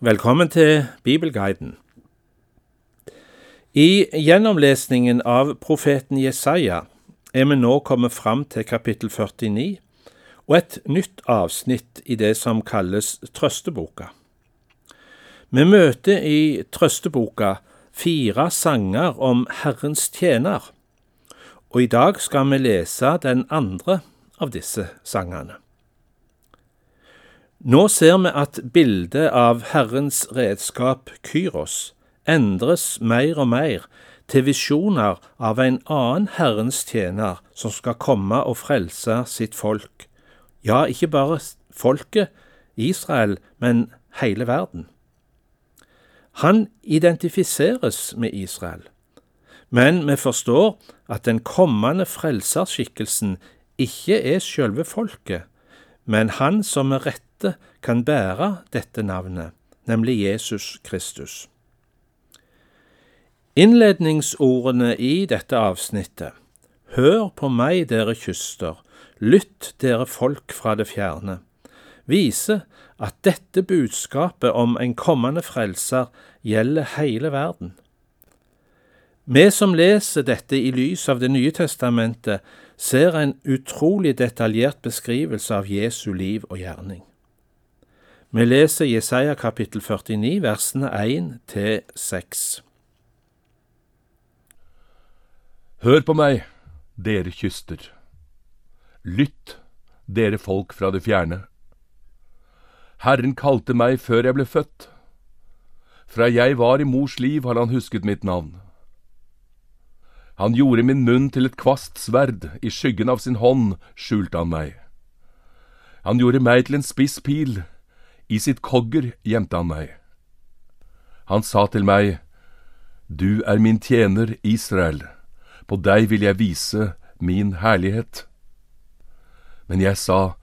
Velkommen til Bibelguiden. I gjennomlesningen av profeten Jesaja er vi nå kommet fram til kapittel 49 og et nytt avsnitt i det som kalles Trøsteboka. Vi møter i Trøsteboka fire sanger om Herrens tjener, og i dag skal vi lese den andre av disse sangene. Nå ser vi at bildet av Herrens redskap Kyros endres mer og mer til visjoner av en annen Herrens tjener som skal komme og frelse sitt folk. Ja, ikke bare folket, Israel, men hele verden. Han identifiseres med Israel, men vi forstår at den kommende frelserskikkelsen ikke er selve folket, men han som med rette kan bære dette navnet, nemlig Jesus Kristus. Innledningsordene i dette avsnittet Hør på meg, dere kyster, lytt, dere folk fra det fjerne, viser at dette budskapet om en kommende frelser gjelder hele verden. Vi som leser dette i lys av Det nye testamentet, ser en utrolig detaljert beskrivelse av Jesu liv og gjerning. Vi leser Jesaja kapittel 49, versene 1 til 6. Hør på meg, dere kyster. Lytt, dere folk fra det fjerne. Herren kalte meg før jeg ble født. Fra jeg var i mors liv har han husket mitt navn. Han gjorde min munn til et kvast sverd, i skyggen av sin hånd skjulte han meg. Han gjorde meg til en spiss pil, i sitt kogger gjemte han meg. Han sa til meg, Du er min tjener, Israel, på deg vil jeg vise min herlighet. Men jeg sa,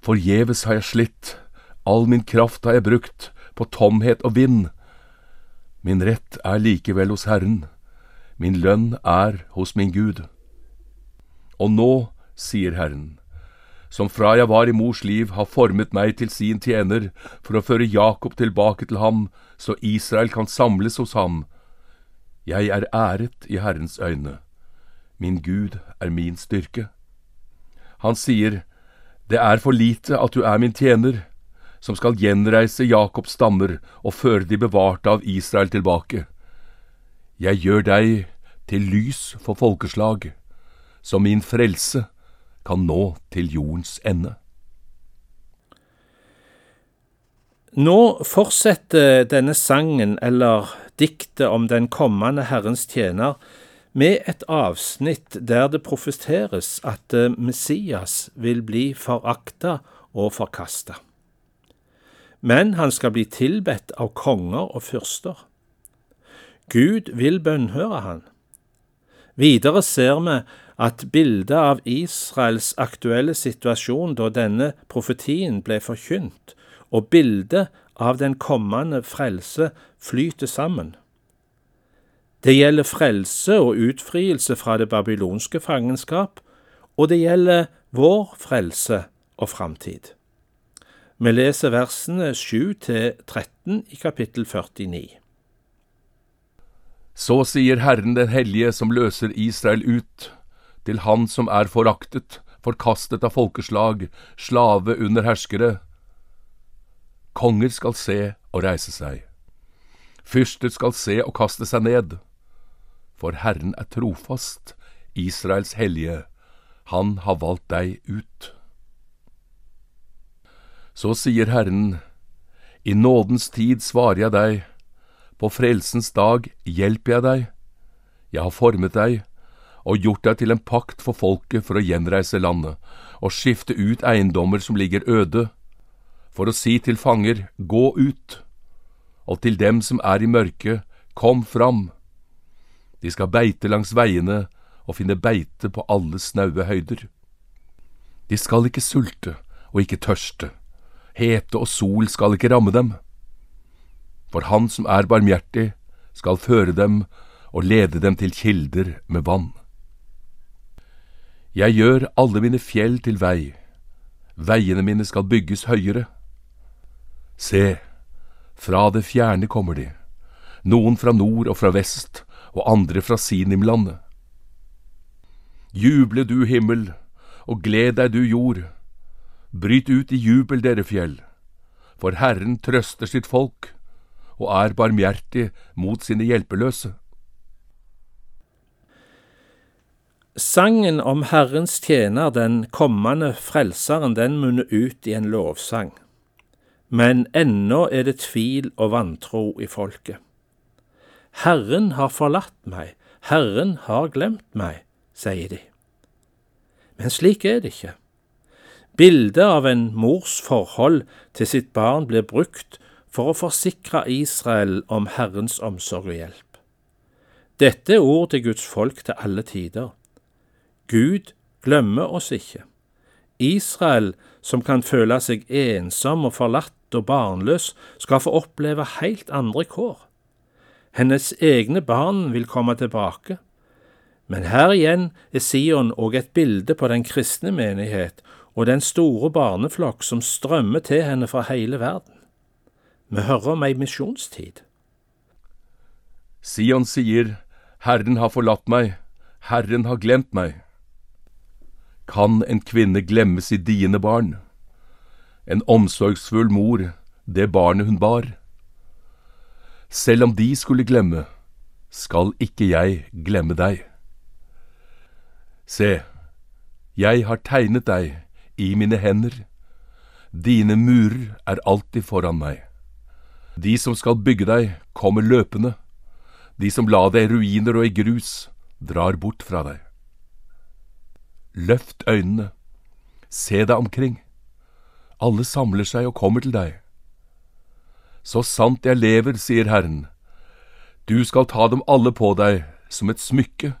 Forgjeves har jeg slitt, all min kraft har jeg brukt på tomhet og vind. Min rett er likevel hos Herren Min lønn er hos min Gud. Og nå, sier Herren, som fra jeg var i mors liv har formet meg til sin tjener for å føre Jakob tilbake til ham, så Israel kan samles hos ham. Jeg er æret i Herrens øyne. Min Gud er min styrke. Han sier, Det er for lite at du er min tjener, som skal gjenreise Jakobs stammer og føre de bevarte av Israel tilbake. Jeg gjør deg til lys for folkeslag, så min frelse kan nå til jordens ende. Nå fortsetter denne sangen, eller diktet om den kommende Herrens tjener, med et avsnitt der det profeteres at Messias vil bli forakta og forkasta. Men han skal bli tilbedt av konger og fyrster. Gud vil bønnhøre han. Videre ser vi at bildet av Israels aktuelle situasjon da denne profetien ble forkynt, og bildet av den kommende frelse flyter sammen. Det gjelder frelse og utfrielse fra det babylonske fangenskap, og det gjelder vår frelse og framtid. Vi leser versene 7 til 13 i kapittel 49. Så sier Herren den hellige som løser Israel ut, til han som er foraktet, forkastet av folkeslag, slave under herskere. Konger skal se og reise seg. Fyrster skal se og kaste seg ned. For Herren er trofast, Israels hellige, han har valgt deg ut. Så sier Herren, i nådens tid svarer jeg deg, på frelsens dag hjelper jeg deg. Jeg har formet deg og gjort deg til en pakt for folket for å gjenreise landet og skifte ut eiendommer som ligger øde, for å si til fanger, gå ut, og til dem som er i mørket, kom fram. De skal beite langs veiene og finne beite på alle snaue høyder. De skal ikke sulte og ikke tørste, hete og sol skal ikke ramme dem for Han som er barmhjertig, skal føre dem og lede dem til kilder med vann. Jeg gjør alle mine fjell til vei, veiene mine skal bygges høyere. Se, Fra det fjerne kommer de, noen fra nord og fra vest, og andre fra Sinimlandet. Juble du himmel, og gled deg du jord. Bryt ut i jubel, dere fjell, for Herren trøster sitt folk og er barmhjertig mot sine hjelpeløse. Sangen om Herrens tjener, den kommende frelseren, den munner ut i en lovsang. Men ennå er det tvil og vantro i folket. Herren har forlatt meg, Herren har glemt meg, sier de. Men slik er det ikke. Bildet av en mors forhold til sitt barn blir brukt for å forsikre Israel om Herrens omsorg og hjelp. Dette er ord til Guds folk til alle tider. Gud glemmer oss ikke. Israel, som kan føle seg ensom og forlatt og barnløs, skal få oppleve helt andre kår. Hennes egne barn vil komme tilbake. Men her igjen er Sion òg et bilde på den kristne menighet og den store barneflokk som strømmer til henne fra hele verden. Vi hører om ei misjonstid. Sion sier, Herren har forlatt meg, Herren har glemt meg. Kan en kvinne glemme sitt diende barn? En omsorgsfull mor, det barnet hun bar? Selv om de skulle glemme, skal ikke jeg glemme deg. Se, jeg har tegnet deg i mine hender, dine murer er alltid foran meg. De som skal bygge deg, kommer løpende. De som la deg i ruiner og i grus, drar bort fra deg. Løft øynene, se deg omkring. Alle samler seg og kommer til deg. Så sant jeg lever, sier Herren, du skal ta dem alle på deg som et smykke,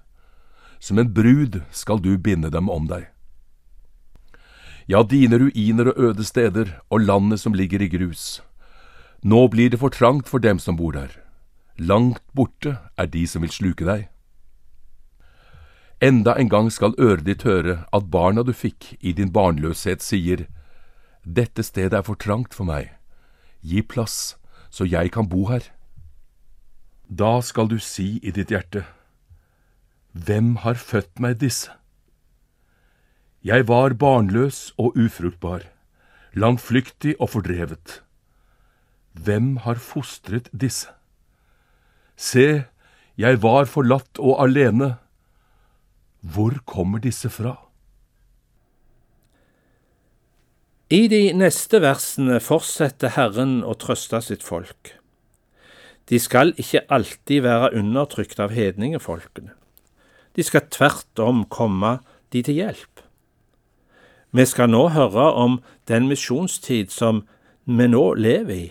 som en brud skal du binde dem om deg. Ja, dine ruiner og øde steder og landet som ligger i grus, nå blir det for trangt for dem som bor der. Langt borte er de som vil sluke deg. Enda en gang skal øret ditt høre at barna du fikk i din barnløshet sier, Dette stedet er for trangt for meg, gi plass så jeg kan bo her. Da skal du si i ditt hjerte, Hvem har født meg disse? Jeg var barnløs og ufruktbar, langflyktig og fordrevet. Hvem har fostret disse? Se, jeg var forlatt og alene. Hvor kommer disse fra? I de neste versene fortsetter Herren å trøste sitt folk. De skal ikke alltid være undertrykt av hedningefolkene. De skal tvert om komme de til hjelp. Vi skal nå høre om den misjonstid som vi nå lever i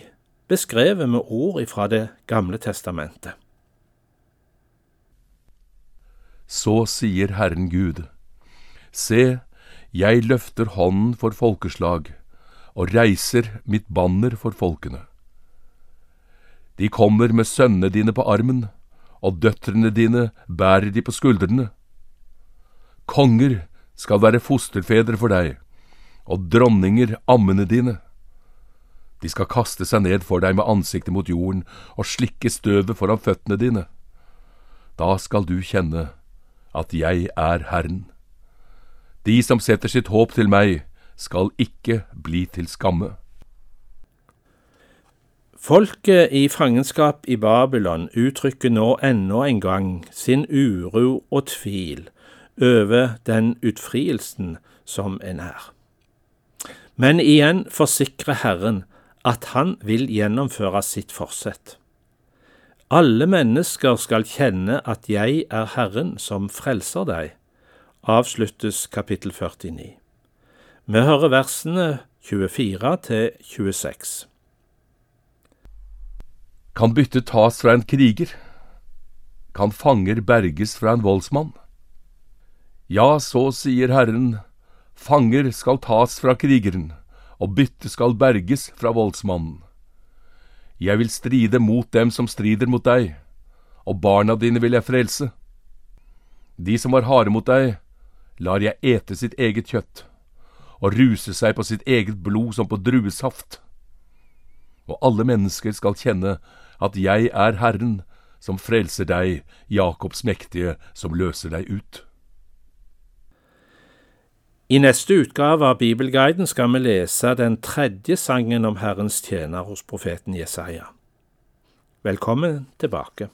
beskrevet med ord ifra Det gamle testamentet. Så sier Herren Gud, Se, jeg løfter hånden for folkeslag og reiser mitt banner for folkene. De kommer med sønnene dine på armen, og døtrene dine bærer de på skuldrene. Konger skal være fosterfedre for deg, og dronninger ammene dine. De skal kaste seg ned for deg med ansiktet mot jorden og slikke støvet foran føttene dine. Da skal du kjenne at jeg er Herren. De som setter sitt håp til meg, skal ikke bli til skamme. Folket i fangenskap i Babylon uttrykker nå ennå en gang sin uro og tvil over den utfrielsen som er nær. Men igjen forsikrer Herren at han vil gjennomføre sitt forsett. Alle mennesker skal kjenne at jeg er Herren som frelser deg, avsluttes kapittel 49. Vi hører versene 24 til 26. Kan bytte tas fra en kriger? Kan fanger berges fra en voldsmann? Ja, så sier Herren, fanger skal tas fra krigeren og byttet skal berges fra voldsmannen. Jeg vil stride mot dem som strider mot deg, og barna dine vil jeg frelse. De som var harde mot deg, lar jeg ete sitt eget kjøtt, og ruse seg på sitt eget blod som på druesaft. og alle mennesker skal kjenne at jeg er Herren, som frelser deg, Jakobs mektige, som løser deg ut. I neste utgave av Bibelguiden skal vi lese den tredje sangen om Herrens tjener hos profeten Jesaja. Velkommen tilbake.